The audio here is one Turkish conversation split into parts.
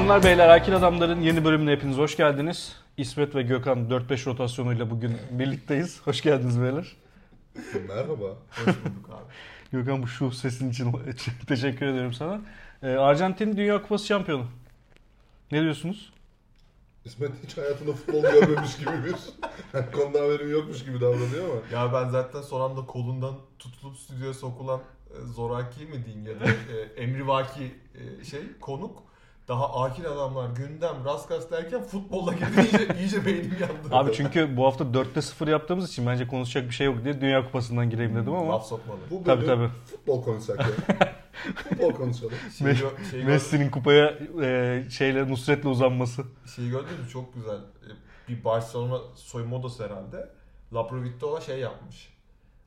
Hanımlar beyler Akil Adamlar'ın yeni bölümüne hepiniz hoş geldiniz. İsmet ve Gökhan 4-5 rotasyonuyla bugün birlikteyiz. Hoş geldiniz beyler. Merhaba. Hoş bulduk abi. Gökhan bu şu sesin için teşekkür ederim sana. Ee, Arjantin Dünya Kupası şampiyonu. Ne diyorsunuz? İsmet hiç hayatında futbol görmemiş gibi bir konuda haberim yokmuş gibi davranıyor ama. Ya ben zaten son anda kolundan tutulup stüdyoya sokulan e, zoraki mi diyeyim ya da e, emrivaki e, şey konuk daha akil adamlar gündem rast derken futbolla girdi iyice, iyice beynim yandı. Abi çünkü bu hafta 4'te 0 yaptığımız için bence konuşacak bir şey yok diye Dünya Kupası'ndan gireyim dedim ama Laf sokmalı. Bu Tabii, tabii. futbol konuşsak ya. futbol konuşalım. Şeyi, şeyi, gör- Messi'nin kupaya e, şeyle Nusret'le uzanması. şeyi gördünüz mü? Çok güzel. E, Bir Barcelona soyunma odası herhalde. Laprovittola şey yapmış.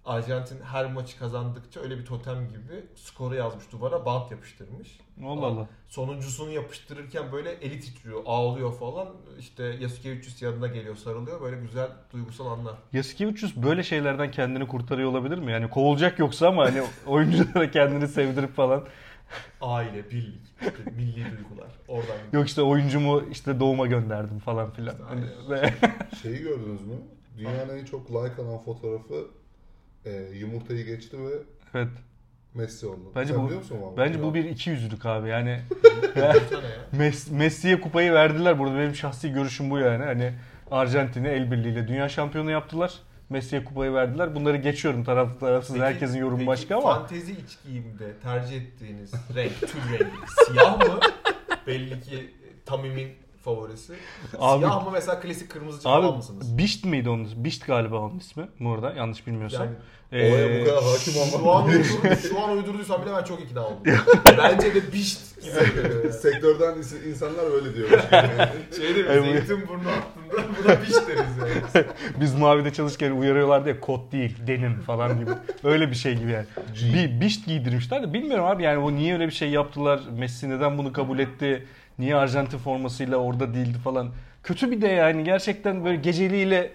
Arjantin her maçı kazandıkça öyle bir totem gibi skoru yazmış duvara bant yapıştırmış. Allah Allah. Sonuncusunu yapıştırırken böyle eli titriyor, ağlıyor falan. İşte Yasuke 300 yanına geliyor, sarılıyor. Böyle güzel duygusal anlar. Yasuke 300 böyle şeylerden kendini kurtarıyor olabilir mi? Yani kovulacak yoksa ama hani oyunculara kendini sevdirip falan. Aile, birlik, işte milli duygular. Oradan Yok işte oyuncumu işte doğuma gönderdim falan filan. İşte Hani Şeyi gördünüz mü? Dünyanın en çok like alan fotoğrafı e, yumurtayı geçti ve evet. Messi oldu. Bence Sen bu- biliyor musun o Bence bu bir iki yüzlülük abi. Yani bir tane ya. Mes- Messi'ye kupayı verdiler. Burada benim şahsi görüşüm bu yani. Hani Arjantin'i el birliğiyle dünya şampiyonu yaptılar. Messi'ye kupayı verdiler. Bunları geçiyorum taraflı tarafsız. Peki- Herkesin yorumu peki başka ama. Fantezi iç giyimde tercih ettiğiniz renk, tür rengi siyah mı? Belli ki Tamim'in favorisi. Abi- siyah mı mesela klasik kırmızıcı falan Abi mısınız? Bişt miydi onun? Bişt galiba onun ismi. Bu arada yanlış bilmiyorsam. Yani Olaya bu kadar hakim şu olmak an, uydurdu, şu an uydurduysam bile ben çok ikna oldum. Bence de bişt gibi. Sektörden insanlar öyle diyor. Şey değil mi? Evet. Zeytinburnu hattında buna bişt deriz yani. Biz Mavi'de çalışırken uyarıyorlardı ya kot değil denim falan gibi. Öyle bir şey gibi yani. Bir bişt giydirmişler de bilmiyorum abi yani o niye öyle bir şey yaptılar? Messi neden bunu kabul etti? Niye Arjantin formasıyla orada değildi falan. Kötü bir de yani gerçekten böyle geceliğiyle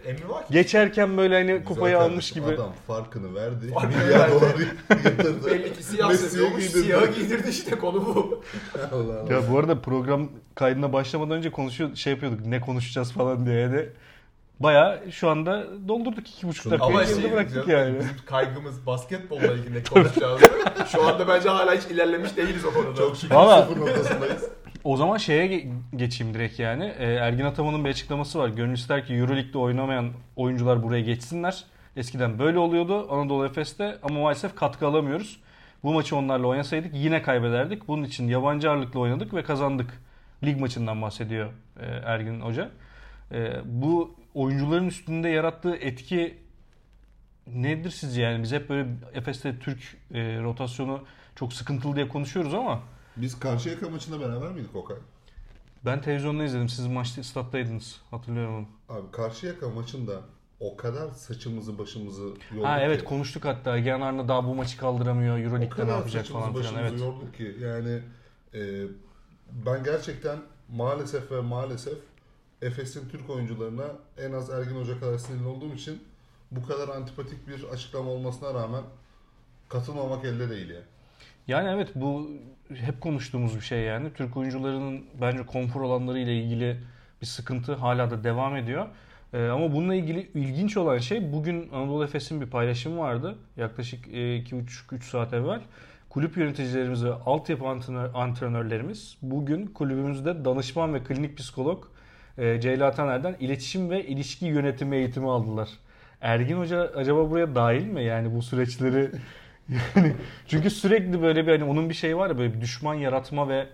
geçerken böyle hani kupayı kardeşim, almış gibi. Adam farkını verdi. Farkını Milyar verdi. doları yatırdı. Belli ki siyah seviyormuş. giydirdi. Siyah giydirdi işte konu bu. Allah Allah. Ya bu arada program kaydına başlamadan önce konuşuyor şey yapıyorduk ne konuşacağız falan diye de. Baya şu anda doldurduk iki buçuk dakika Ama şey bıraktık canım, yani. bizim kaygımız basketbolla ilgili konuşacağız. Şu anda bence hala hiç ilerlemiş değiliz o konuda. Çok şükür sıfır noktasındayız. O zaman şeye ge- geçeyim direkt yani. Ee, Ergin Ataman'ın bir açıklaması var. Gönül ister ki Euroleague'de oynamayan oyuncular buraya geçsinler. Eskiden böyle oluyordu Anadolu Efes'te ama maalesef katkı alamıyoruz. Bu maçı onlarla oynasaydık yine kaybederdik. Bunun için yabancı ağırlıklı oynadık ve kazandık. Lig maçından bahsediyor e, Ergin Hoca. E, bu oyuncuların üstünde yarattığı etki nedir sizce yani? Biz hep böyle Efes'te Türk e, rotasyonu çok sıkıntılı diye konuşuyoruz ama Biz Karşıyaka maçında beraber miydik Okay? Ben televizyonda izledim. Siz maçta stat'taydınız. Hatırlıyorum onu. Abi Karşıyaka maçında o kadar saçımızı başımızı yorduk Ha evet ki. konuştuk hatta. Egen Arna daha bu maçı kaldıramıyor. Euroleague'de ne yapacak falan filan. başımızı Evet. yorduk ki yani e, ben gerçekten maalesef ve maalesef Efes'in Türk oyuncularına en az Ergin Hoca kadar sinirli olduğum için bu kadar antipatik bir açıklama olmasına rağmen katılmamak elde değil ya. Yani evet bu hep konuştuğumuz bir şey yani. Türk oyuncularının bence konfor alanları ile ilgili bir sıkıntı hala da devam ediyor. Ee, ama bununla ilgili ilginç olan şey bugün Anadolu Efes'in bir paylaşımı vardı. Yaklaşık e, 2,5-3 saat evvel. Kulüp yöneticilerimiz ve altyapı antrenör, antrenörlerimiz bugün kulübümüzde danışman ve klinik psikolog e, Ceyla Taner'den iletişim ve ilişki yönetimi eğitimi aldılar. Ergin Hoca acaba buraya dahil mi? Yani bu süreçleri yani çünkü sürekli böyle bir hani onun bir şeyi var ya böyle bir düşman yaratma ve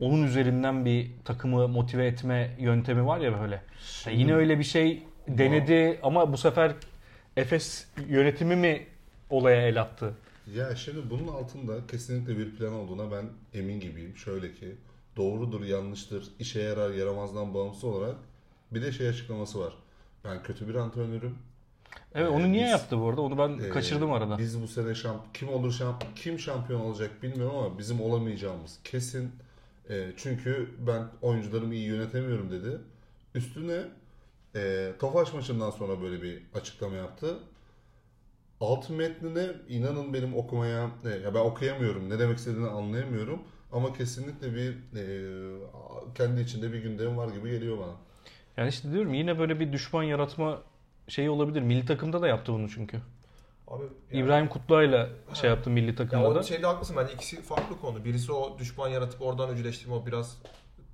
onun üzerinden bir takımı motive etme yöntemi var ya böyle. Yani yine öyle bir şey denedi ama bu sefer Efes yönetimi mi olaya el attı? Ya şimdi bunun altında kesinlikle bir plan olduğuna ben emin gibiyim. Şöyle ki doğrudur, yanlıştır, işe yarar, yaramazdan bağımsız olarak bir de şey açıklaması var. Ben kötü bir antrenörüm. Evet Ee, onu niye biz- yaptı bu arada? Onu ben Ee, kaçırdım arada. Biz bu sene şamp kim olur şamp kim şampiyon olacak bilmiyorum ama bizim olamayacağımız kesin. Ee, çünkü ben oyuncularımı iyi yönetemiyorum dedi. Üstüne e, Tofaş maçından sonra böyle bir açıklama yaptı. Alt metnine inanın benim okumaya, e, ya ben okuyamıyorum, ne demek istediğini anlayamıyorum. Ama kesinlikle bir e, kendi içinde bir gündem var gibi geliyor bana. Yani işte diyorum yine böyle bir düşman yaratma şeyi olabilir. Milli takımda da yaptı bunu çünkü. Abi yani- İbrahim Kutluay'la şey yaptı milli Ya takımda o da. şeyde haklısın bence ikisi farklı konu. Birisi o düşman yaratıp oradan öcüleştirme o biraz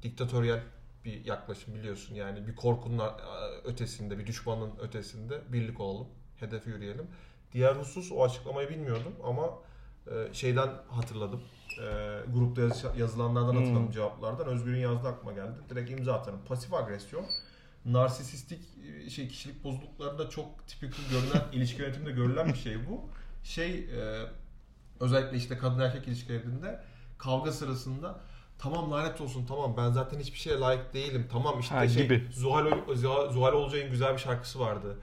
diktatöryel bir yaklaşım biliyorsun. Yani bir korkunun ötesinde, bir düşmanın ötesinde birlik olalım, hedefe yürüyelim. Diğer husus o açıklamayı bilmiyordum ama e, şeyden hatırladım. E, grupta yaz- yazılanlardan Hmm. hatırladım cevaplardan. Özgür'ün yazdığı aklıma geldi. Direkt imza atarım. Pasif agresyon. Narsisistik e, şey kişilik bozukluklarında çok tipik görülen ilişki yönetiminde görülen bir şey bu. Şey e, özellikle işte kadın erkek ilişkilerinde kavga sırasında tamam lanet olsun tamam ben zaten hiçbir şeye layık değilim tamam işte Ha, şey gibi. Zuhal, Zuhal, Zuhal Olcay'ın güzel bir şarkısı vardı.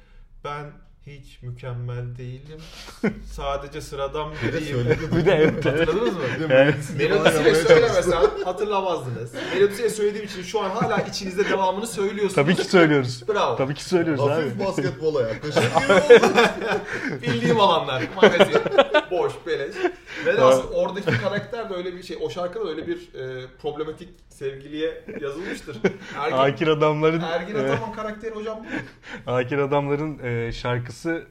Ben hiç mükemmel değilim. Sadece sıradan biriyim. Bir de evet. Hatırladınız mı? Evet. Melodisiyle söylemesen hatırlamazdınız. Melodisiyle söylediğim için şu an hala içinizde devamını söylüyorsunuz. Tabii ki söylüyoruz. Bravo. Tabii ki söylüyoruz abi. Hafif basketbola yaklaşık. Bildiğim alanlar. Magazin. Boş, beleş. Ve de aslında oradaki karakter de öyle bir şey. O şarkıda da öyle bir e, problematik sevgiliye yazılmıştır. Ergin, Akir adamların Ergin e, Ataman karakteri hocam. Akir adamların e, şarkısı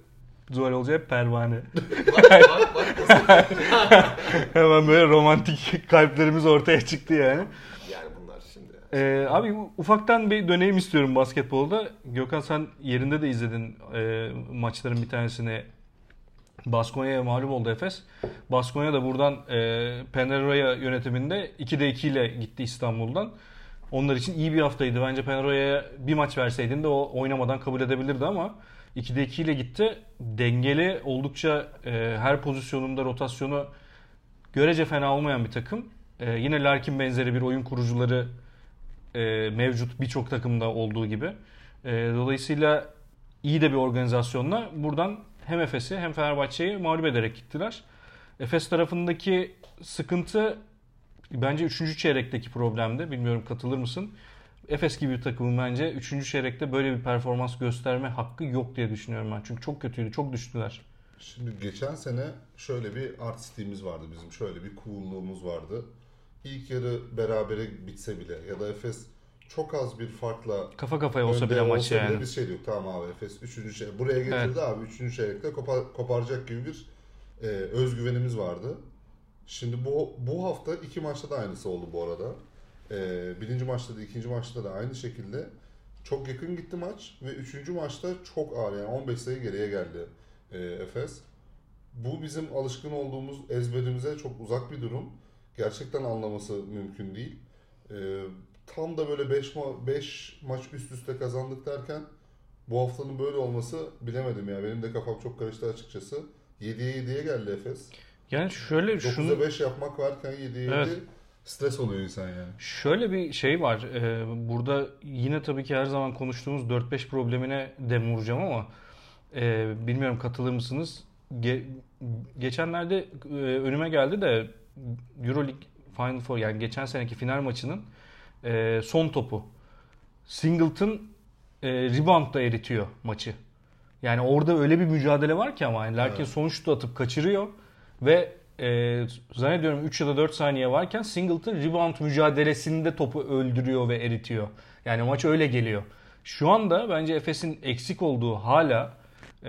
Zuhal Olcay Pervane. Hemen böyle romantik kalplerimiz ortaya çıktı yani. Yani bunlar şimdi. Ee, abi ufaktan bir döneyim istiyorum basketbolda. Gökhan sen yerinde de izledin e, maçların bir tanesini. Baskonya'ya mağlup oldu Efes. Baskonya da buradan e, Peneroya yönetiminde 2'de 2 ile gitti İstanbul'dan. Onlar için iyi bir haftaydı. Bence Peneroya'ya bir maç verseydin de o oynamadan kabul edebilirdi ama 2'de 2 ile gitti. Dengeli, oldukça e, her pozisyonunda rotasyonu görece fena olmayan bir takım. E, yine Larkin benzeri bir oyun kurucuları e, mevcut birçok takımda olduğu gibi. E, dolayısıyla iyi de bir organizasyonla buradan hem Efes'i hem Fenerbahçe'yi mağlup ederek gittiler. Efes tarafındaki sıkıntı bence 3. çeyrekteki problemdi. Bilmiyorum katılır mısın? Efes gibi bir takımın bence 3. çeyrekte böyle bir performans gösterme hakkı yok diye düşünüyorum ben. Çünkü çok kötüydü, çok düştüler. Şimdi geçen sene şöyle bir artistliğimiz vardı bizim. Şöyle bir coolluğumuz vardı. İlk yarı berabere bitse bile ya da Efes çok az bir farkla Kafa kafaya olsa bile maç yani. biz şey diyorduk tamam abi Efes 3. şey buraya getirdi abi 3. çeyrekte kopar, koparacak gibi bir e, özgüvenimiz vardı. Şimdi bu bu hafta iki maçta da aynısı oldu bu arada. E, birinci maçta da ikinci maçta da aynı şekilde çok yakın gitti maç ve üçüncü maçta çok ağır yani 15 sayı geriye geldi e, Efes. Bu bizim alışkın olduğumuz ezberimize çok uzak bir durum. Gerçekten anlaması mümkün değil. E, tam da böyle 5 ma- beş maç üst üste kazandık derken bu haftanın böyle olması bilemedim ya. Benim de kafam çok karıştı açıkçası. 7'ye 7'ye geldi Efes. Yani şöyle şunu 9'a 5 yapmak varken 7'ye 7 Evet. Stres oluyor insan yani. Şöyle bir şey var. Ee, burada yine tabii ki her zaman konuştuğumuz 4-5 problemine dem vuracağım ama e, bilmiyorum katılır mısınız? Ge- geçenlerde e, önüme geldi de Euroleague Final Four yani geçen seneki final maçının e, son topu. Singleton e, reboundda eritiyor maçı. Yani orada öyle bir mücadele var ki ama yani Larkin Evet. son şutu atıp kaçırıyor ve e, zannediyorum 3 ya da 4 saniye varken Singleton rebound mücadelesinde topu öldürüyor ve eritiyor. Yani maç öyle geliyor. Şu anda bence Efes'in eksik olduğu hala e,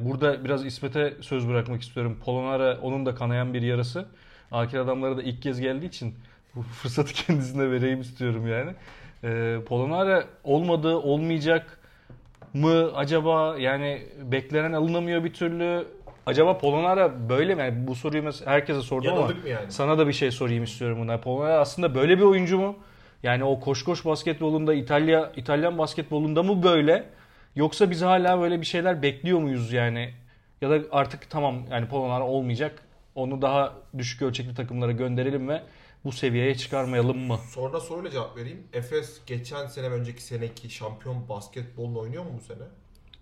burada biraz İsmet'e söz bırakmak istiyorum. Polonara onun da kanayan bir yarası. Akil adamlara da ilk kez geldiği için bu fırsatı kendisine vereyim istiyorum yani. E, Polonara olmadı, olmayacak mı acaba yani beklenen alınamıyor bir türlü. Acaba Polonara böyle mi? Yani bu soruyu herkese sordum ama Yanıldık mı yani? sana da bir şey sorayım istiyorum buna. Polonara aslında böyle bir oyuncu mu? Yani o koş koş basketbolunda İtalya İtalyan basketbolunda mı böyle? Yoksa biz hala böyle bir şeyler bekliyor muyuz yani? Ya da artık tamam yani Polonara olmayacak. Onu daha düşük ölçekli takımlara gönderelim ve bu seviyeye çıkarmayalım mı? Sonra soruyla cevap vereyim. Efes geçen sene önceki seneki şampiyon basketbolunu oynuyor mu bu sene?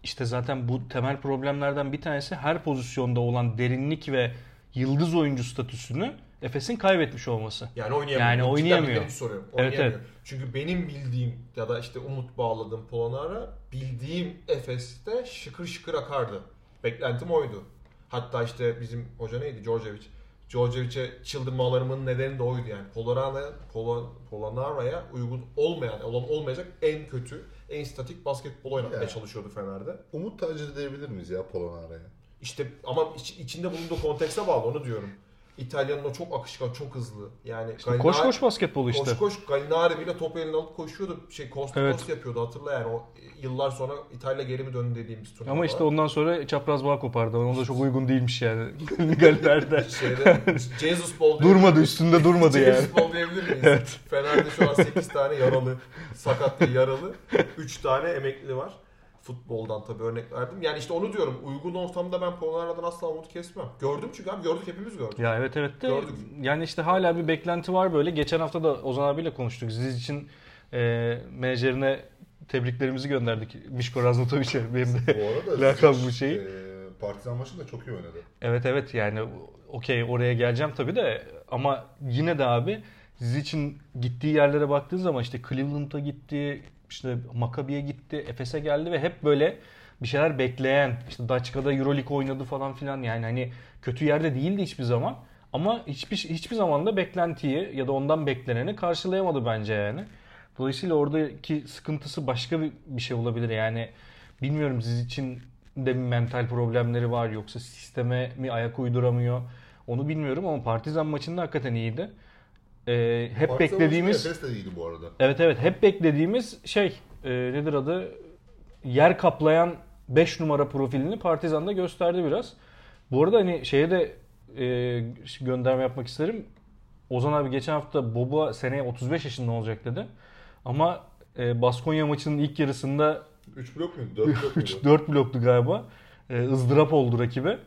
İşte zaten bu temel problemlerden bir tanesi her pozisyonda olan derinlik ve yıldız oyuncu statüsünü Efes'in kaybetmiş olması. Yani oynayamıyor. Yani oynayamıyor. soruyorum. Evet, Oynayamıyor. Çünkü benim bildiğim ya da işte umut bağladığım Polonara bildiğim Efes'te şıkır şıkır akardı. Beklentim oydu. Hatta işte bizim hoca neydi? Djordjevic. Djordjevic'e çıldırmalarımın nedeni de oydu yani. Polonara, Polo, Polonara'ya uygun olmayan, olan olmayacak en kötü, en statik basketbol oynatmaya Ya. çalışıyordu Fener'de. Umut tacir edebilir miyiz ya Polonara'ya? İşte ama iç- içinde bulunduğu kontekste bağlı onu diyorum. İtalya'nın o çok akışkan, çok hızlı. Yani İşte koş Gallinari- koş basketbol işte. Koş koş Gallinari bile topu eline alıp koşuyordu. Şey coast to Evet. yapıyordu hatırla yani o yıllar sonra İtalya geri mi döndü dediğimiz turnuva. Ama işte ondan sonra çapraz bağ kopardı. Ona da çok uygun değilmiş yani. Galler'de. şeyde Jesus Ball durmadı üstünde durmadı yani. Jesus Ball diyebilir miyiz? Fener'de şu an 8 tane yaralı, sakat değil yaralı. 3 tane emekli var. Futboldan tabii örnek verdim. Yani işte onu diyorum. Uygun ortamda ben Polonara'dan asla umut kesmem. Gördüm çünkü abi gördük hepimiz gördük. Ya evet evet de Gördük. yani işte hala bir beklenti var böyle. Geçen hafta da Ozan abiyle konuştuk. Siz için e, menajerine tebriklerimizi gönderdik. Mişko Raznatoviç'e benim de. Lakabı bu şey. e, Partizan maçında çok iyi oynadı. Evet evet yani okey oraya geleceğim tabii de ama yine de abi için gittiği yerlere baktığın zaman işte Cleveland'a gitti, işte Maccabi'ye gitti, Efes'e geldi ve hep böyle bir şeyler bekleyen, işte Daçka'da Euroleague oynadı falan filan yani hani kötü yerde değildi hiçbir zaman. Ama hiçbir hiçbir zaman da beklentiyi ya da ondan bekleneni karşılayamadı bence yani. Dolayısıyla oradaki sıkıntısı başka bir, bir şey olabilir yani. Bilmiyorum siz için de mental problemleri var yoksa sisteme mi ayak uyduramıyor onu bilmiyorum ama Partizan maçında hakikaten iyiydi. Ee, hep Partizan beklediğimiz Efes de iyiydi bu arada. Evet evet hep beklediğimiz şey e, nedir adı yer kaplayan 5 numara profilini Partizan'da gösterdi biraz. Bu arada hani şeye de e, gönderme yapmak isterim. Ozan abi geçen hafta Boba seneye 35 yaşında olacak dedi. Ama e, Baskonya maçının ilk yarısında 3 blok muydu? 4 blok muydu? 4 bloktu galiba. E, ızdırap oldu rakibe.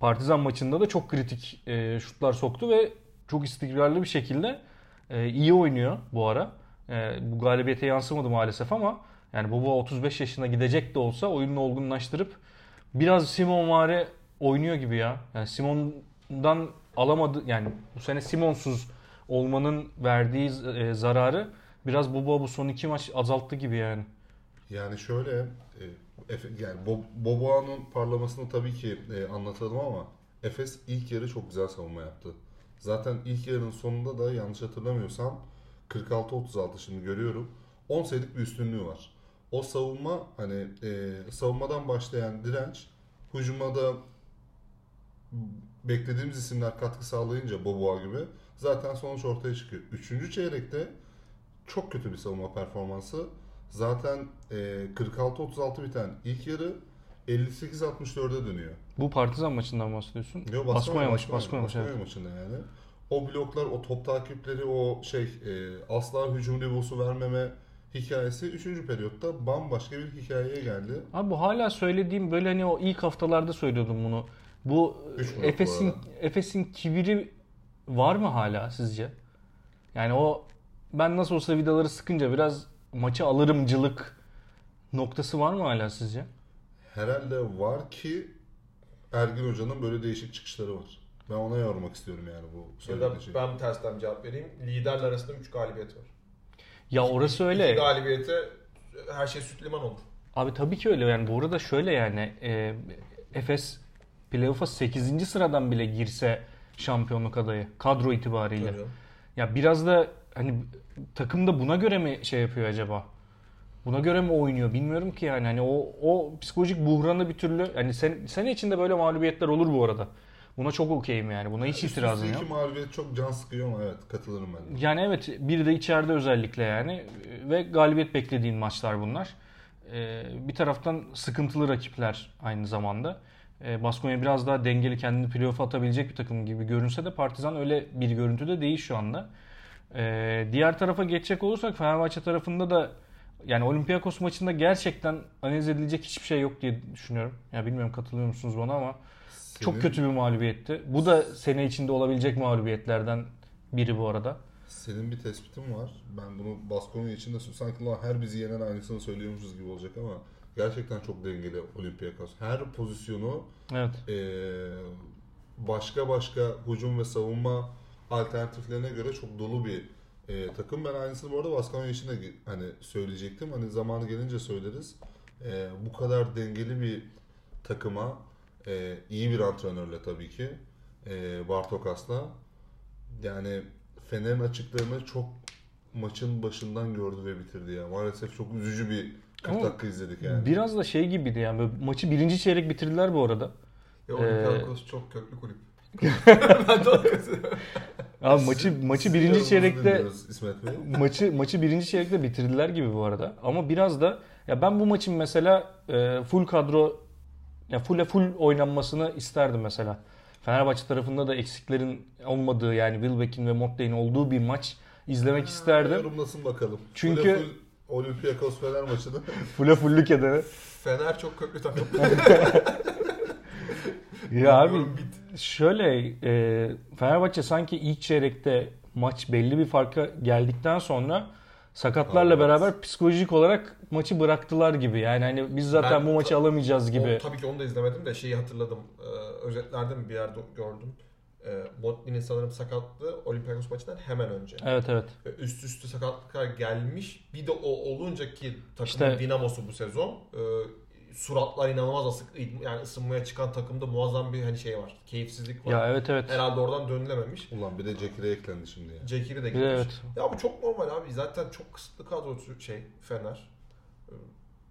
Partizan maçında da çok kritik e, şutlar soktu ve çok istikrarlı bir şekilde e, iyi oynuyor bu ara. E, bu galibiyete yansımadı maalesef ama yani Boba 35 yaşına gidecek de olsa oyununu olgunlaştırıp biraz Simon vari oynuyor gibi ya. Yani Simon'dan alamadı yani bu sene Simonsuz olmanın verdiği e, zararı biraz Boba bu son iki maç azalttı gibi yani. Yani şöyle e, yani Bob- Boboa'nın parlamasını tabii ki e, anlatalım ama Efes ilk yarı çok güzel savunma yaptı. Zaten ilk yarının sonunda da yanlış hatırlamıyorsam 46-36 şimdi görüyorum. 10 sayılık bir üstünlüğü var. O savunma hani e, savunmadan başlayan direnç hücuma da beklediğimiz isimler katkı sağlayınca Boboa gibi zaten sonuç ortaya çıkıyor. Üçüncü çeyrekte çok kötü bir savunma performansı. Zaten e, 46-36 biten ilk yarı 58-64'e dönüyor. Bu Partizan maçından bahsediyorsun. Yo, Baskonya maçı, Baskonya maçı. Baskonya evet. maçında yani. O bloklar, o top takipleri, o şey e, asla hücum rivosu vermeme hikayesi 3. periyotta bambaşka bir hikayeye geldi. Abi bu hala söylediğim böyle hani o ilk haftalarda söylüyordum bunu. Bu Efes'in. Efes'in kibiri var mı hala sizce? Yani o ben nasıl olsa vidaları sıkınca biraz maçı alırımcılık noktası var mı hala sizce? Herhalde var ki Ergin Hoca'nın böyle değişik çıkışları var. Ben ona yormak istiyorum yani bu Ya da söylediği şeyi. ben tersten cevap vereyim. Liderler arasında 3 galibiyet var. Ya orası öyle. galibiyete her şey süt liman olur. Abi tabii ki öyle yani bu arada şöyle yani e, Efes playoff'a 8. sıradan bile girse şampiyonluk adayı kadro itibariyle. Görüyorum. Ya biraz da hani takım da buna göre mi şey yapıyor acaba? Buna göre mi oynuyor bilmiyorum ki yani hani o o psikolojik buhranı bir türlü hani sen sene içinde böyle mağlubiyetler olur bu arada. Buna çok okeyim yani. Buna hiç itirazım iki yok. mağlubiyet çok can sıkıyor ama evet katılırım ben de. Yani evet bir de içeride özellikle yani ve galibiyet beklediğin maçlar bunlar. Ee, bir taraftan sıkıntılı rakipler aynı zamanda. Ee, Baskonya biraz daha dengeli kendini playoff'a atabilecek bir takım gibi görünse de Partizan öyle bir görüntüde değil şu anda. Ee, diğer tarafa geçecek olursak Fenerbahçe tarafında da yani Olympiakos maçında gerçekten analiz edilecek hiçbir şey yok diye düşünüyorum. Ya bilmiyorum katılıyor musunuz bana ama çok Senin- kötü bir mağlubiyetti. Bu da sene içinde olabilecek mağlubiyetlerden biri bu arada. Senin bir tespitin var. Ben bunu Baskonya için de sanki her bizi yenen aynısını söylüyormuşuz gibi olacak ama gerçekten çok dengeli Olympiakos. Her pozisyonu Evet. eee, başka başka hücum ve savunma alternatiflerine göre çok dolu bir eee, takım. Ben aynısını bu arada Baskonya için de hani söyleyecektim. Hani zamanı gelince söyleriz. Eee, bu kadar dengeli bir takıma eee, iyi bir antrenörle tabii ki e, Bartokas'la. Yani Fener'in açıklarını çok maçın başından gördü ve bitirdi ya. Maalesef çok üzücü bir 40 Ama dakika izledik yani. Biraz da şey gibiydi yani böyle maçı birinci çeyrek bitirdiler bu arada. Ee, Olympiakos çok köklü kulüp. ben de. Abi maçı maçı birinci çeyrekte dinliyoruz İsmet Bey. maçı maçı birinci çeyrekte bitirdiler gibi bu arada. Ama biraz da ya ben bu maçın mesela e, full kadro ya full full oynanmasını isterdim mesela. Fenerbahçe tarafında da eksiklerin olmadığı yani Wilbeck'in ve Motley'in olduğu bir maç izlemek isterdim. Yorumlasın bakalım. Çünkü- Full full Olympiakos Fener maçını. Full'e fullük edene. Fener çok köklü takım. Ya abi bit. Şöyle e, Fenerbahçe sanki ilk çeyrekte maç belli bir farka geldikten sonra sakatlarla Evet. beraber psikolojik olarak maçı bıraktılar gibi. Yani hani biz zaten Ben bu maçı alamayacağız gibi. O, tabii ki onu da izlemedim de şeyi hatırladım. Ee, özetlerde mi bir yerde gördüm. Ee, Motley'nin sanırım sakatlığı Olympiakos maçından hemen önce. Evet evet. Ve Üst üste sakatlıklar gelmiş. Bir de o olunca ki takımın İşte- dinamosu bu sezon. e, suratlar inanılmaz asık. Yani ısınmaya çıkan takımda muazzam bir hani şey var. Keyifsizlik var. Ya evet evet. Herhalde oradan dönülememiş. Ulan bir de Cekir'e eklendi şimdi ya. Cekiri de gitmiş. evet. Ya bu çok normal abi. Zaten çok kısıtlı kadrosu şey Fener. Ee,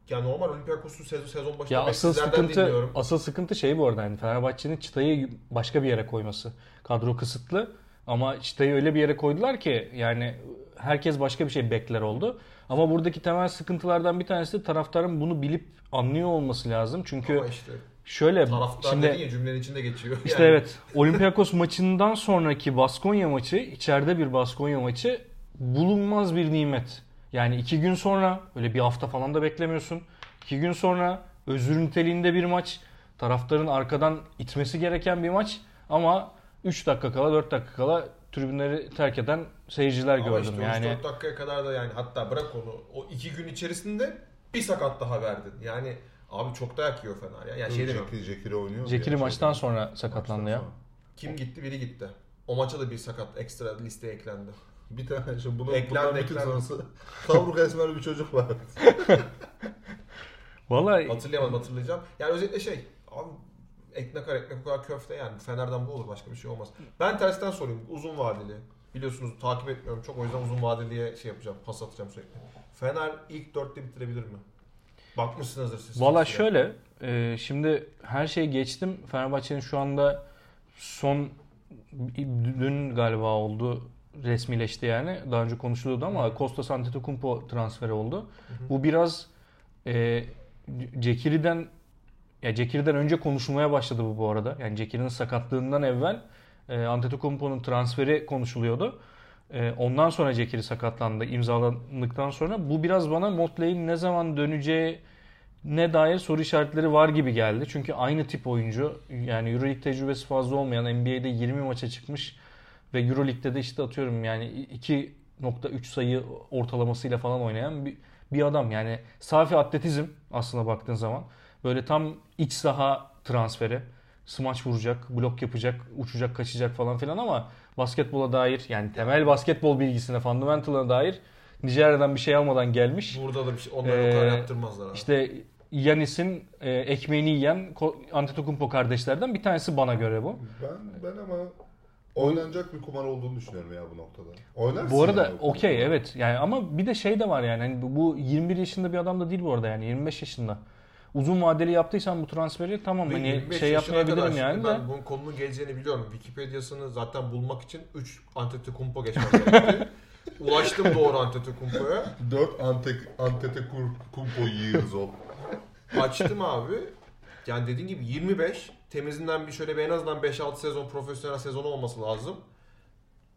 Yani normal Olympiakos'u sezon, sezon başında Ya asıl sizlerden sıkıntı dinliyorum. asıl sıkıntı şey bu arada yani Fenerbahçe'nin çıtayı başka bir yere koyması. Kadro kısıtlı ama çıtayı öyle bir yere koydular ki yani herkes başka bir şey bekler oldu. Ama buradaki temel sıkıntılardan bir tanesi de taraftarın bunu bilip anlıyor olması lazım. Çünkü Ama işte şöyle taraftar şimdi dedin ya cümlenin içinde geçiyor. işte Yani evet Olympiakos maçından sonraki Baskonya maçı içeride bir Baskonya maçı bulunmaz bir nimet. Yani iki gün sonra öyle bir hafta falan da beklemiyorsun. İki gün sonra özür niteliğinde bir maç. Taraftarın arkadan itmesi gereken bir maç. Ama 3 dakika kala 4 dakika kala tribünleri terk eden seyirciler Ama gördüm. işte yani 3-4 dakikaya kadar da yani hatta bırak onu o iki gün içerisinde bir sakat daha verdin. Yani abi çok dayak yiyor Fener ya. Yani şey demiyorum. Cekir, Cekir'e oynuyor. ya? maçtan Şeyden. sonra sakatlandı Maçtan ya. sonra. Kim gitti biri gitti. O maça da bir sakat ekstra listeye eklendi. Bir tane şimdi bunu Eklendi, eklendi. Kavruk esmer bir çocuk var. Vallahi Hatırlayamadım hatırlayacağım. Yani özetle şey abi ekmek ar ekmek kadar köfte yani Fener'den bu olur başka bir şey olmaz. Ben tersten sorayım uzun vadeli. Biliyorsunuz takip etmiyorum çok o yüzden uzun vadeliye şey yapacağım pas atacağım sürekli. Fener ilk dörtte bitirebilir mi? Bakmışsınızdır siz. Valla şöyle, e, şimdi her şeyi geçtim. Fenerbahçe'nin şu anda son dün galiba oldu resmileşti yani. Daha önce konuşuluyordu ama Kostas Antetokounmpo transferi oldu. Bu biraz e, Cekiri'den ya Cekiri'den önce konuşulmaya başladı bu bu arada. Yani Cekiri'nin sakatlığından evvel e, Antetokounmpo'nun transferi konuşuluyordu. E, ondan sonra Cekiri sakatlandı imzalandıktan sonra. Bu biraz bana Motley'in ne zaman döneceği ne dair soru işaretleri var gibi geldi. Çünkü aynı tip oyuncu. Yani Euroleague tecrübesi fazla olmayan NBA'de 20 maça çıkmış ve Euroleague'de de işte atıyorum yani 2.3 sayı ortalamasıyla falan oynayan bir, bir adam. Yani safi atletizm aslına baktığın zaman. Böyle tam iç saha transferi. Smaç vuracak, blok yapacak, uçacak, kaçacak falan filan ama basketbola dair yani temel basketbol bilgisine, fundamental'a dair Nijerya'dan bir şey almadan gelmiş. Burada da bir şey onları o kadar Ee, yaptırmazlar abi. İşte Yanis'in e, ekmeğini yiyen Ko- Antetokounmpo kardeşlerden bir tanesi bana göre bu. Ben ben ama oynanacak bir kumar olduğunu düşünüyorum ya bu noktada. Oynarsın Bu arada yani okey evet yani ama bir de şey de var yani hani bu- bu 21 yaşında bir adam da değil bu arada yani 25 yaşında. Uzun vadeli yaptıysan bu transferi tamam Ve hani 25 şey yaşına yapmayabilirim yani de. Ben bunun konunun geleceğini biliyorum. Wikipedia'sını zaten bulmak için 3 Antetokounmpo geçmem gerekti. Ulaştım doğru Antetokounmpo'ya. 4 Ante, Antetokounmpo years old. Açtım abi. Yani dediğin gibi 25. Temizinden bir şöyle bir en azından 5-6 sezon profesyonel sezonu olması lazım.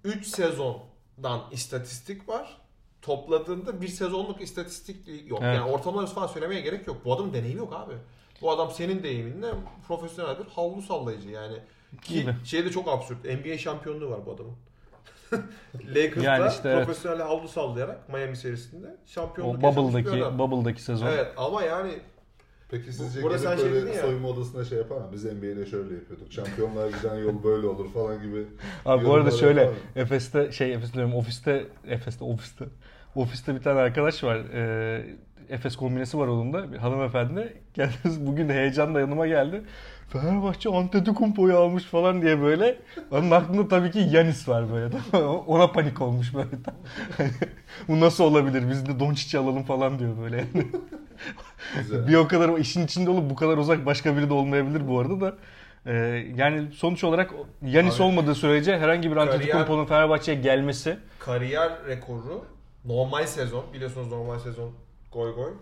3 sezondan istatistik var. Topladığında bir sezonluk istatistik yok. Evet. Yani ortalama falan söylemeye gerek yok. Bu adamın deneyimi yok abi. Bu adam senin deyiminle profesyonel bir havlu sallayıcı yani. Ki şey de çok absürt. NBA şampiyonluğu var bu adamın. Lakers'da Yani işte evet. profesyonel havlu sallayarak Miami serisinde şampiyonluk O Bubble'daki adam. Bubble'daki sezon. Evet ama yani Peki sizce Burada gelip sen şey böyle ya. soyunma odasında şey yapar mı? Biz NBA'de şöyle yapıyorduk. Şampiyonlar giden yol böyle olur falan gibi. Abi bu arada şöyle? Efes'te şey Efes diyorum ofiste Efes'te ofiste ofiste bir tane arkadaş var. Ee, Efes kombinesi var onun da. Bir hanımefendi. Kendisi bugün heyecanla yanıma geldi. Fenerbahçe Antetokounmpo'yu almış falan diye böyle. Onun aklında tabii ki Yanis var böyle. Ona panik olmuş böyle. Bu nasıl olabilir? Biz de Doncic'i alalım falan diyor böyle. Bir o kadar işin içinde olup bu kadar uzak başka biri de olmayabilir bu arada da. Ee, yani sonuç olarak Yanis olmadığı sürece herhangi bir Antetokounmpo'nun Fenerbahçe'ye gelmesi Kariyer rekoru normal sezon biliyorsunuz normal sezon goy goy.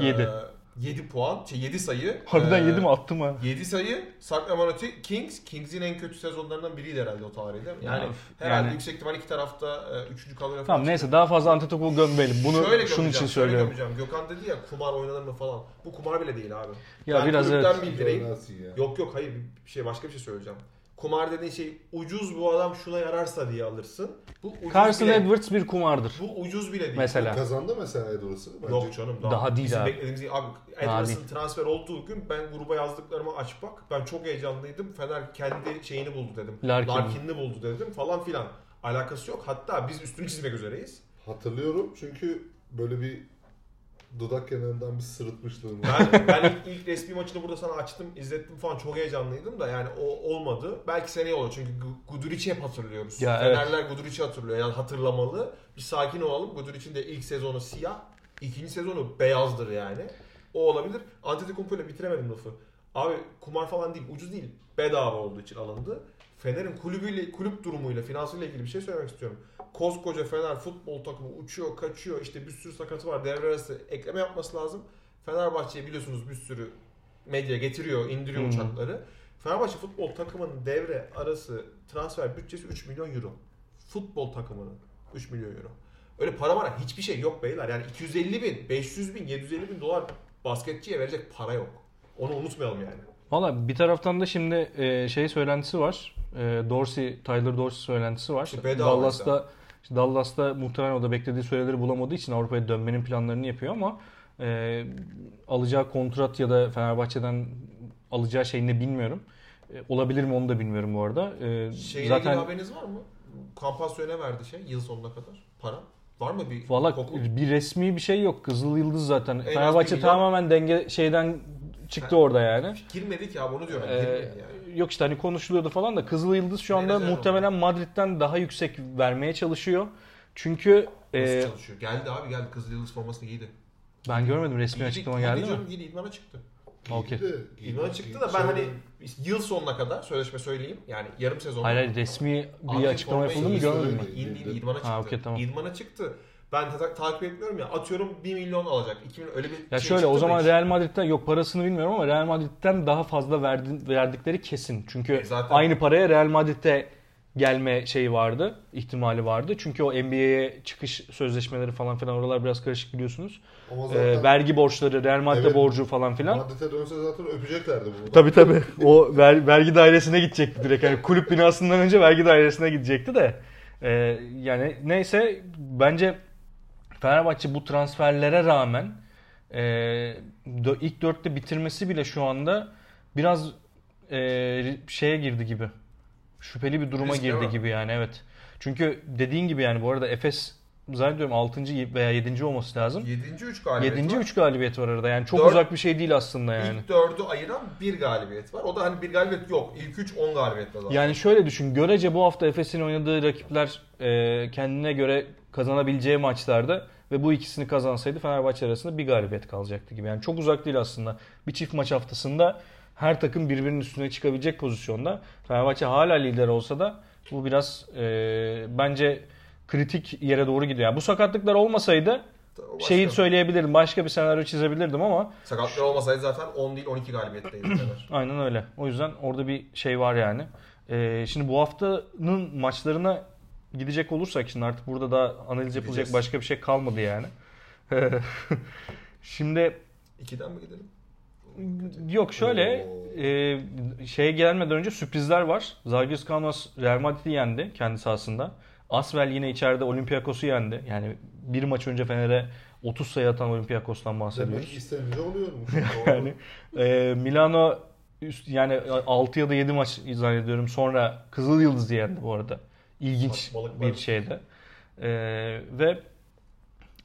Yedi. 7 puan, şey 7 sayı. harbiden Ee, yedi mi attım ha. 7 sayı Sacramento Kings. Kings'in en kötü sezonlarından biriydi herhalde o tarihte. Yani Ya, herhalde yani- yüksek ihtimal iki tarafta 3. kadroya Tamam neyse daha fazla Antetokounmpo gömmeyelim. Bunu Şöyle şunun için şöyle söylüyorum. gömeceğim. Gökhan dedi ya kumar oynanır mı falan. Bu kumar bile değil abi. Ya ben biraz evet. bildireyim. Ya. Yok yok hayır bir şey başka bir şey söyleyeceğim. Kumar dediğin şey ucuz bu adam şuna yararsa diye alırsın. Bu ucuz Carson bile, Edwards bir kumardır. Bu ucuz bile değil. Mesela. Kazandı mesela Edwards'ı. Bence Yok canım daha, Daha değil bizim abi. beklediğimiz gibi. Abi Edwards'ın transfer olduğu gün ben gruba yazdıklarımı aç bak. Ben çok heyecanlıydım. Fener kendi şeyini buldu dedim. Larkin. Larkin'ini buldu dedim falan filan. Alakası yok. Hatta biz üstünü çizmek üzereyiz. hatırlıyorum çünkü böyle bir dudak kenarından bir sırıtmışlığım var. Ben, ben ilk, ilk resmi maçını burada sana açtım, izlettim falan çok heyecanlıydım da yani o olmadı. Belki seneye olur çünkü Gu- Guduric'i hep hatırlıyoruz. Ya evet. Fenerler Guduric'i hatırlıyor yani hatırlamalı. Bir sakin olalım. Guduric'in de ilk sezonu siyah, ikinci sezonu beyazdır yani. O olabilir. Antetokounmpo ile bitiremedim lafı. Abi kumar falan değil, ucuz değil. Bedava olduğu için alındı. Fener'in kulübüyle, kulüp durumuyla, finansıyla ilgili bir şey söylemek istiyorum. Koskoca Fener futbol takımı uçuyor, kaçıyor. işte bir sürü sakatı var. Devre arası ekleme yapması lazım. Fenerbahçe'ye biliyorsunuz bir sürü medya getiriyor, indiriyor Hmm. uçakları. Fenerbahçe futbol takımının devre arası transfer bütçesi 3 milyon euro. Futbol takımının 3 milyon euro. Öyle para var hiçbir şey yok beyler. Yani 250 bin, 500 bin, 750 bin dolar basketçiye verecek para yok. Onu unutmayalım yani. Valla bir taraftan da şimdi e, şey söylentisi var. E, Dorsey, Tyler Dorsey söylentisi var. İşte Dallas'ta işte Dallas'ta muhtemelen o da beklediği süreleri bulamadığı için Avrupa'ya dönmenin planlarını yapıyor ama e, alacağı kontrat ya da Fenerbahçe'den alacağı şey ne bilmiyorum. E, olabilir mi onu da bilmiyorum bu arada. E, Şeyle zaten haberiniz var mı? Kampasya ne verdi şey yıl sonuna kadar? Para? Var mı bir Valla bir resmi bir şey yok. Kızıl Yıldız zaten. az Fenerbahçe tamamen denge şeyden çıktı Ha. orada yani. Girmedi ki abi onu diyorum. Ee, yani. yok işte hani konuşuluyordu falan da Kızıl Yıldız şu anda Menajer muhtemelen Madrid'den daha yüksek vermeye çalışıyor. Çünkü Nasıl e, çalışıyor? Geldi abi geldi. Kızıl Yıldız formasını giydi. ben görmedim resmi Giydi, açıklama giydi geldi mi? Giydi idmana çıktı. Okey. İdmana çıktı da ben hani yıl sonuna kadar sözleşme söyleyeyim. Yani yarım sezon. Hayır hayır resmi bir Abi açıklama yapıldı mı görmedim indi, idmana çıktı. Ha, okey, tamam. İdmana çıktı. Ben ta- takip etmiyorum ya. Atıyorum 1 milyon alacak. 2 milyon öyle bir Ya şey şöyle o zaman. Real Madrid'den yok parasını bilmiyorum ama Real Madrid'den daha fazla verdi, verdikleri kesin. Çünkü E zaten- aynı paraya Real Madrid'e gelme şeyi vardı, ihtimali vardı. Çünkü o NBA'ye çıkış sözleşmeleri falan filan oralar biraz karışık biliyorsunuz. Ee, zaten vergi borçları, Real Madrid'e Evet. borcu falan filan. Madrid'e dönse zaten öpeceklerdi bunu. Tabii tabii. O ver, vergi dairesine gidecekti direkt. Yani kulüp binasından önce vergi dairesine gidecekti de. Ee, yani neyse bence Fenerbahçe bu transferlere rağmen e, ilk dörtte bitirmesi bile şu anda biraz e, şeye girdi gibi. Şüpheli bir duruma Riskli girdi gibi yani evet. Çünkü dediğin gibi yani bu arada Efes zannediyorum 6. veya 7. olması lazım. 7. 3 galibiyet 7. var. 3 galibiyet var arada. Yani çok Dört- uzak bir şey değil aslında yani. İlk 4'ü ayıran bir galibiyet var. O da hani bir galibiyet yok. İlk 3 10 galibiyetle zaten. Yani şöyle düşün. Görece bu hafta Efes'in oynadığı rakipler e, kendine göre kazanabileceği maçlarda ve bu ikisini kazansaydı Fenerbahçe arasında bir galibiyet kalacaktı gibi. Yani çok uzak değil aslında. Bir çift maç haftasında her takım birbirinin üstüne çıkabilecek pozisyonda. Fenerbahçe hala lider olsa da bu biraz e, bence kritik yere doğru gidiyor. Yani bu sakatlıklar olmasaydı başka. şeyi söyleyebilirdim. Başka bir senaryo çizebilirdim ama Sakatlar olmasaydı zaten 10 değil 12 galibiyetteydi. Aynen öyle. O yüzden orada bir şey var yani. Ee, şimdi bu haftanın maçlarına gidecek olursak şimdi artık burada da analiz yapılacak Gideceğiz. başka bir şey kalmadı yani. şimdi 2'den mi gidelim? yok şöyle Oo. e, şeye gelmeden önce sürprizler var. Zalgiris Kaunas Real Madrid'i yendi kendi sahasında. Asvel yine içeride Olympiakos'u yendi. Yani bir maç önce Fener'e 30 sayı atan Olympiakos'tan bahsediyoruz. Demek istenince oluyormuş. Yani e, Milano üst, yani 6 ya da 7 maç zannediyorum sonra Kızıl Yıldız yendi bu arada. İlginç Saçmalık bir şeydi. E, ve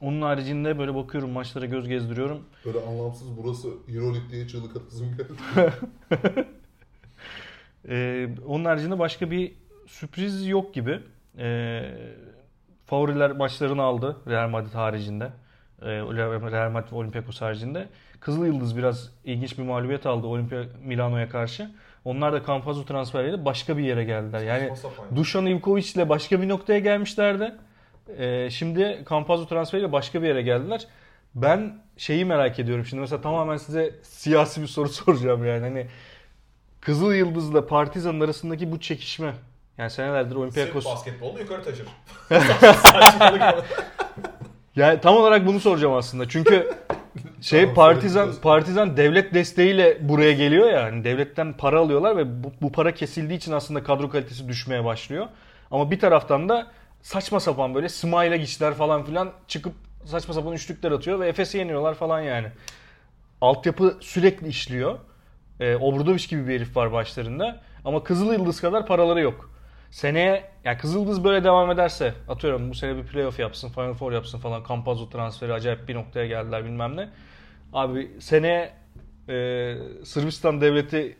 onun haricinde böyle bakıyorum maçlara göz gezdiriyorum. Böyle anlamsız burası Euroleague diye çığlık atasım geldi. Ee, onun haricinde başka bir sürpriz yok gibi. Ee, favoriler maçlarını aldı Real Madrid haricinde. Ee, Real Madrid ve Olympiakos haricinde. Kızıl Yıldız biraz ilginç bir mağlubiyet aldı Olimpia Milano'ya karşı. Onlar da Campazzo transferiyle başka bir yere geldiler. Yani. Dušan Ivkovic ile başka bir noktaya gelmişlerdi. Ee, şimdi Campazzo transferiyle başka bir yere geldiler. Ben şeyi merak ediyorum. Şimdi mesela tamamen size siyasi bir soru soracağım yani. Hani Kızıl Yıldız'la Partizan arasındaki bu çekişme. Yani senelerdir Sırf Olympiakos. basketbolda yukarı taşır. Yani tam olarak bunu soracağım aslında. Çünkü şey Partizan. Partizan devlet desteğiyle buraya geliyor ya. Yani devletten para alıyorlar ve bu, bu para kesildiği için aslında kadro kalitesi düşmeye başlıyor. Ama bir taraftan da saçma sapan böyle Smile geçler falan filan çıkıp saçma sapan üçlükler atıyor ve Efes'i yeniyorlar falan yani. Altyapı sürekli işliyor. E, Obradoviç gibi bir herif var başlarında. Ama Kızıl Yıldız kadar paraları yok. Seneye yani Kızıl Yıldız böyle devam ederse atıyorum bu sene bir playoff yapsın, Final Four yapsın falan. Campazzo transferi acayip bir noktaya geldiler bilmem ne. Abi seneye e, Sırbistan devleti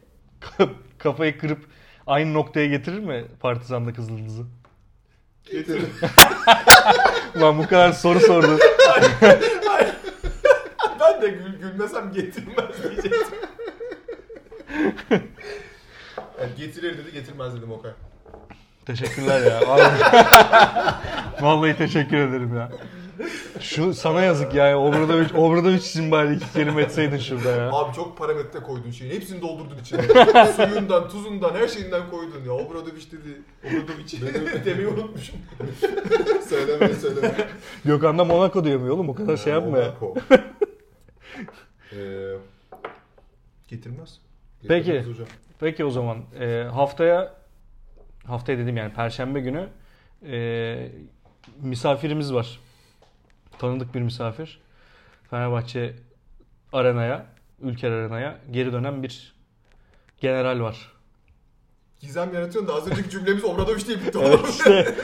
kafayı kırıp aynı noktaya getirir mi Partizan'la Kızıl Yıldız'ı? Getirin. Ulan bu kadar soru sordum. ben de gül, gülmesem getirmez diyecektim. yani getirir dedi getirmez dedim Okay. Teşekkürler ya. Vallahi, Vallahi teşekkür ederim ya. Şu sana yazık ya. Obradoviç, Obradoviç için bari iki kelime etseydin şurada ya. Abi çok parametre koydun şeyin. Hepsini doldurdun içine. Suyundan, tuzundan, her şeyinden koydun ya. Obradoviç dedi. Obradoviç demeyi unutmuşum. söyleme söyleme. Gökhan da Monaco diyor mu oğlum? O kadar şey yapma ya. Monaco. Ee, Getirmez. Peki. Hocam. Peki o zaman e, haftaya haftaya dedim yani Perşembe günü e, misafirimiz var. Tanıdık bir misafir. Fenerbahçe arenaya, Ülker arenaya geri dönen bir general var. Gizem yaratıyorsun da az önceki cümlemiz Obradoviç diye bitti. Evet işte.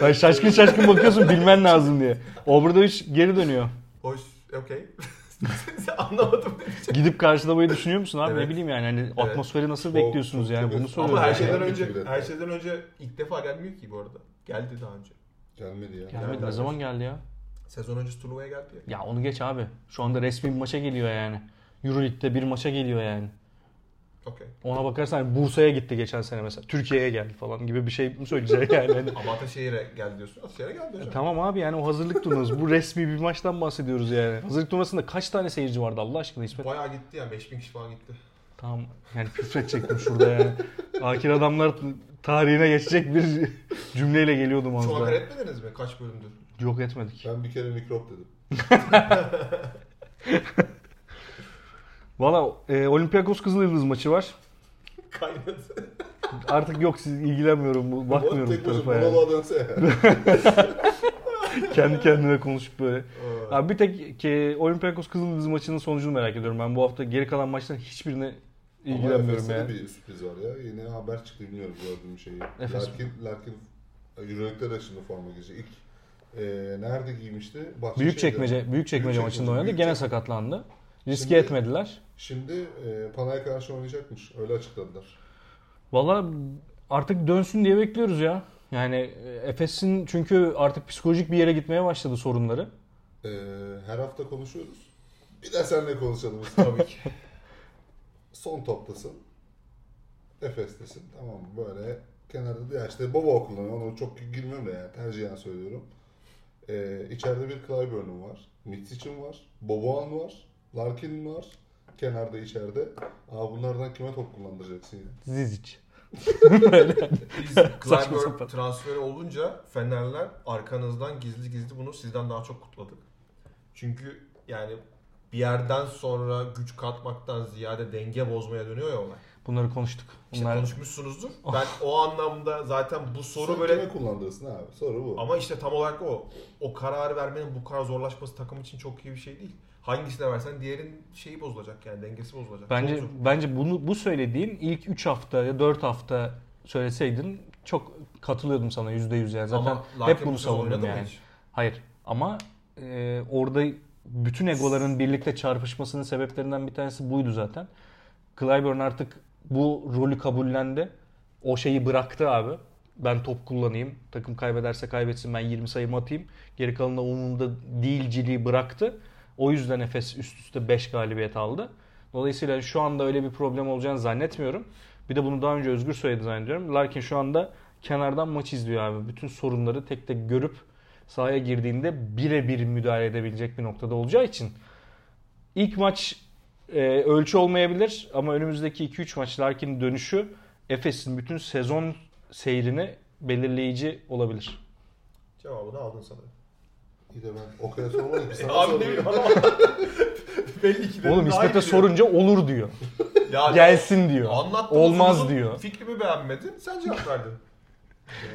Ay şaşkın şaşkın bakıyorsun bilmen lazım diye. Obradoviç geri dönüyor. Hoş, okey. Anlamadım. Gidip karşılamayı düşünüyor musun abi? Evet. Ne bileyim yani hani atmosferi nasıl Çok- bekliyorsunuz çok yani tabii. bunu soruyorum. Ama her şeyden Yani. önce her şeyden önce ilk defa gelmiyor ki bu arada. Geldi daha önce. Gelmedi ya. Gelmedi. Gelmedi Ne zaman geldi ya? Sezon öncesi turnuvaya geldi ya. Ya onu geç abi. Şu anda resmi bir maça geliyor yani. Euroleague'de bir maça geliyor yani. Okey. Ona bakarsan Bursa'ya gitti geçen sene mesela. Türkiye'ye geldi falan gibi bir şey mi söyleyecek yani? Hani- Ama Ataşehir'e geldi diyorsun. Ataşehir'e geldi hocam. tamam abi yani o hazırlık turnuvası. Bu resmi bir maçtan bahsediyoruz yani. Hazırlık turnuvasında kaç tane seyirci vardı Allah aşkına İsmet? Bayağı gitti ya. 5000 kişi falan gitti. Tamam yani küfredecektim şurada yani. Akir adamlar tarihine geçecek bir cümleyle geliyordum az Şu daha. etmediniz mi? Kaç bölümdür? Yok etmedik. Ben bir kere mikrop dedim. Valla e, Olympiakos Kızıl Yıldız maçı var. Kaynadı. Artık yok siz ilgilenmiyorum bu bakmıyorum bu tarafa yani. Kendi kendime konuşup böyle. Abi bir tek ki Olympiakos Kızıl Yıldız maçının sonucunu merak ediyorum. Ben bu hafta geri kalan maçların hiçbirine ilgilenmiyorum Ama yani. bir sürpriz var ya. Yine haber çıktı bilmiyorum gördüğüm şeyi. Efes Larkin, Larkin Euroleague'de de şimdi forma giyecek. İlk e, nerede giymişti? Bahçeşehir'de. Büyük çekmece, büyük çekmece maçında oynadı. Gene Büyükçekmece. sakatlandı. Riske Şimdi- etmediler. Şimdi e, Panay'a karşı oynayacakmış. Öyle açıkladılar. Valla artık dönsün diye bekliyoruz ya. Yani e, Efes'in çünkü artık psikolojik bir yere gitmeye başladı sorunları. E, her hafta konuşuyoruz. Bir de seninle konuşalım. Tabii ki. Son toptasın. Efes'tesin. Tamam? Böyle kenarda da ya işte Bobo kullanıyor. Onu çok girmiyorum da yani tercihen söylüyorum. Ee, içeride bir Clyburn'un var. Mitsic'in var. Boboan var. Larkin'in var. Kenarda içeride. Aa bunlardan kime top kullandıracaksın ya? Zizic. Biz Clyburn transferi olunca Fenerler arkanızdan gizli gizli bunu sizden daha çok kutladık. Çünkü yani bir yerden sonra güç katmaktan ziyade denge bozmaya dönüyor ya olay. Bunları konuştuk. İşte Bunlar konuşmuşsunuzdur. Ben o anlamda zaten bu soru Sen böyle kime kullandırsın abi? Soru bu. ama işte tam olarak o. O kararı vermenin bu kadar zorlaşması takım için çok iyi bir şey değil. Hangisine versen diğerin şeyi bozulacak yani dengesi bozulacak. bence Çok zor. bence bunu bu söylediğin ilk 3 hafta ya 4 hafta söyleseydin çok katılıyordum sana %100 yani. Zaten Ama hep bunu savundum yani. hiç? Hayır ama e, orada bütün egoların birlikte çarpışmasının sebeplerinden bir tanesi buydu zaten. Clyburn artık bu rolü kabullendi. O şeyi bıraktı abi. Ben top kullanayım. Takım kaybederse kaybetsin ben 20 sayımı atayım. Geri kalanında umurumda değilciliği bıraktı. O yüzden Efes üst üste 5 galibiyet aldı. Dolayısıyla şu anda öyle bir problem olacağını zannetmiyorum. Bir de bunu daha önce Özgür söyledi zannediyorum. Larkin şu anda kenardan maç izliyor abi. Bütün sorunları tek tek görüp sahaya girdiğinde birebir müdahale edebilecek bir noktada olacağı için ilk maç e, ölçü olmayabilir ama önümüzdeki 2-3 maç Larkin'in dönüşü Efes'in bütün sezon seyrini belirleyici olabilir. Cevabını aldın sanırım. İyi de ben Okay'a sormadım ki sana Abi ne sordum. bileyim ama belli ki dedim Oğlum daha iyi İsmet'e sorunca olur diyor. Yani Gelsin diyor. Anlattığım Olmaz uzun diyor. Fikrimi beğenmedin. Sen cevap verdin.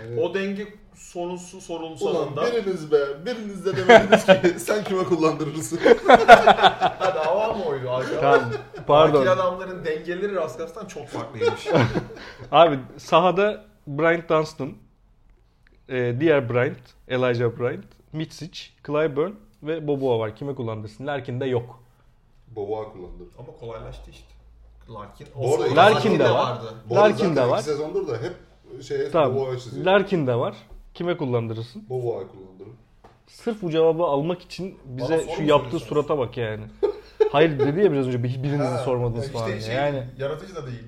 Yani- O denge sorunun Ulan biriniz be, biriniz de demediniz ki sen kime kullandırırsın? Hadi hava mı oydu arkadaş? Tamam. Pardon. Akil adamların dengeleri Raskas'tan çok farklıymış. Abi sahada Bryant Dunstan, e, diğer Bryant, Elijah Bryant, Mitsic, Clyburn ve Boboa var. Kime kullandırsın? Larkin de yok. Boboa kullandır. Ama kolaylaştı işte. Larkin. Bu arada Larkin de var. vardı. Larkin de var. sezondur da hep şeye Tamam. Boboa'ya çiziyor. Larkin de var. Kime kullandırırsın? Boboa'yı kullandırın. Sırf bu cevabı almak için bize şu yaptığı surata bak yani. Hayır dedi ya biraz önce birinizi Ha, sormadınız işte falan. şey, yani Yaratıcı da değil.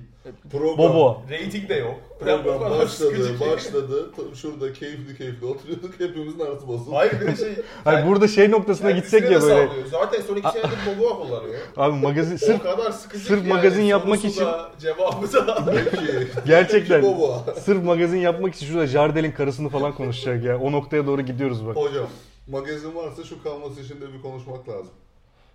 Program, Bobo. Rating de yok. Program başladı, ki. başladı. Tam şurada keyifli keyifli oturuyorduk. Hepimizin arası bozuldu. Hayır bir şey. Hayır burada şey noktasına gitsek kendisine ya böyle. Zaten son iki senedir Boboa kullanıyor. Abi magazin o sırf kadar sıkıcı sırf ki magazin yani. yapmak için- cevabı da. Gerçekten. Sırf magazin yapmak için şurada Jardel'in karısını falan konuşacak ya. O noktaya doğru gidiyoruz bak. Hocam magazin varsa şu kalması için de bir konuşmak lazım.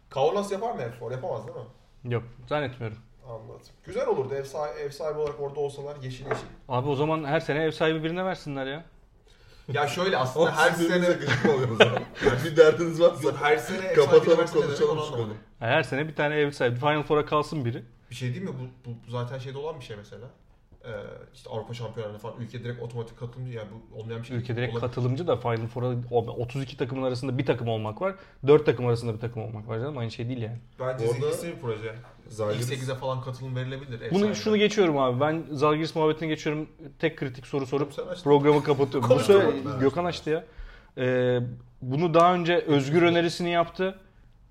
Kaunas yapar mı Erfor? Yapamaz değil mi? Yok zannetmiyorum. Anladım. Güzel olurdu ev sahibi, ev sahibi olarak orada olsalar yeşil yeşil. Abi o zaman her sene ev sahibi birine versinler ya. Ya şöyle aslında her sene gıcık mı oluyorsunuz? Yani bir derdiniz varsa Yok, her sene ev Kapatalım, sahibi konuşalım onu şu konuyu. Her sene bir tane ev sahibi. Final Four'a kalsın biri. Bir şey değil mi? Bu, bu zaten şeyde olan bir şey mesela. Ee, işte Avrupa şampiyonlarına falan ülke direkt otomatik katılımcı yani bu olmayan bir şey. Ülke direkt Olabilir. katılımcı da Final Four'a o- 32 takımın arasında bir takım olmak var. 4 takım arasında bir takım olmak var canım. Aynı şey değil yani. Bence Orada- zengin bir proje. İlk Zalgiris 8'e falan katılım verilebilir. Bunu sahibine. şunu geçiyorum abi. Ben Zalgiris muhabbetine geçiyorum. Tek kritik soru sorup programı kapatıyorum. Bu sefer. Gökhan açtı ya. Ee, bunu daha önce Özgür önerisini yaptı.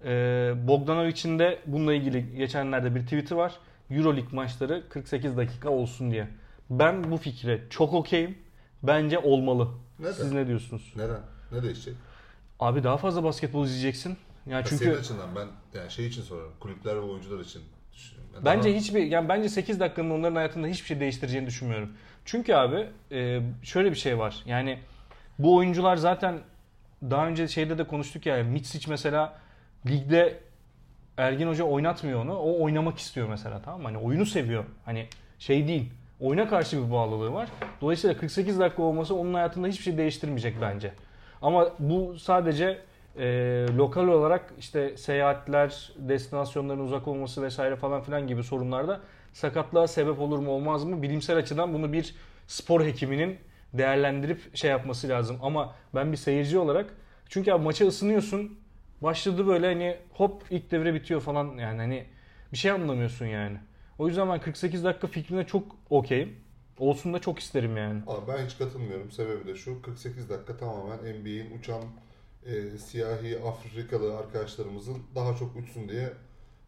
Ee, Bogdanovic'in de bununla ilgili geçenlerde bir tweet'i var. Euroleague maçları 48 dakika olsun diye. Ben bu fikre çok okeyim. Bence olmalı. Neden? Siz ne diyorsunuz? Neden? Ne değişecek? Abi daha fazla basketbol izleyeceksin. Yani Ya çünkü Senin açından ben yani şey için soruyorum. Kulüpler ve oyuncular için düşünüyorum. Yani Bence daha- hiçbir yani bence 8 dakikanın onların hayatında hiçbir şey değiştireceğini düşünmüyorum. Çünkü abi e, şöyle bir şey var. Yani bu oyuncular zaten daha önce şeyde de konuştuk ya. Mitsic mesela ligde Ergin Hoca oynatmıyor onu. O oynamak istiyor mesela tamam mı? Hani oyunu seviyor. Hani şey değil. Oyuna karşı bir bağlılığı var. Dolayısıyla 48 dakika olması onun hayatında hiçbir şey değiştirmeyecek bence. Ama bu sadece e, lokal olarak işte seyahatler, destinasyonların uzak olması vesaire falan filan gibi sorunlarda sakatlığa sebep olur mu olmaz mı? Bilimsel açıdan bunu bir spor hekiminin değerlendirip şey yapması lazım. Ama ben bir seyirci olarak çünkü abi maça ısınıyorsun. Başladı böyle hani hop ilk devre bitiyor falan yani hani bir şey anlamıyorsun yani. O yüzden ben 48 dakika fikrine çok okeyim. Olsun da çok isterim yani. Abi ben hiç katılmıyorum. Sebebi de şu. 48 dakika tamamen NBA'in uçan e, siyahi Afrikalı arkadaşlarımızın daha çok uçsun diye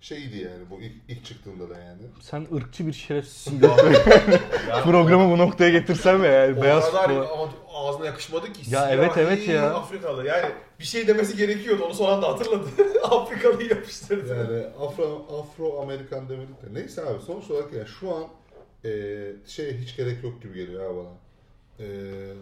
şeydi yani bu ilk, ilk çıktığında da yani. Sen ırkçı bir şerefsizsin. Programı bu noktaya getirsem ya yani. O Beyaz kadar futbol. ama ağzına yakışmadı ki. Ya evet, evet ya. Afrikalı. Yani bir şey demesi gerekiyordu. Onu son anda hatırladı. Afrikalıyı yapıştırdı. Yani Afro, Afro Amerikan demedik de. Neyse abi sonuç olarak yani şu an e, şey hiç gerek yok gibi geliyor ya bana. E,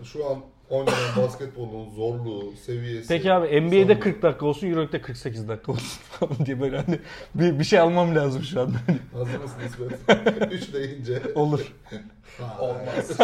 şu an oynanan basketbolun zorluğu, seviyesi. Peki abi NBA'de zorluğu. 40 dakika olsun, Euroleague'de 48 dakika olsun falan diye böyle hani bir, bir şey almam lazım şu anda. Hazır mısın İsmet? 3 deyince. Olur. Olmaz.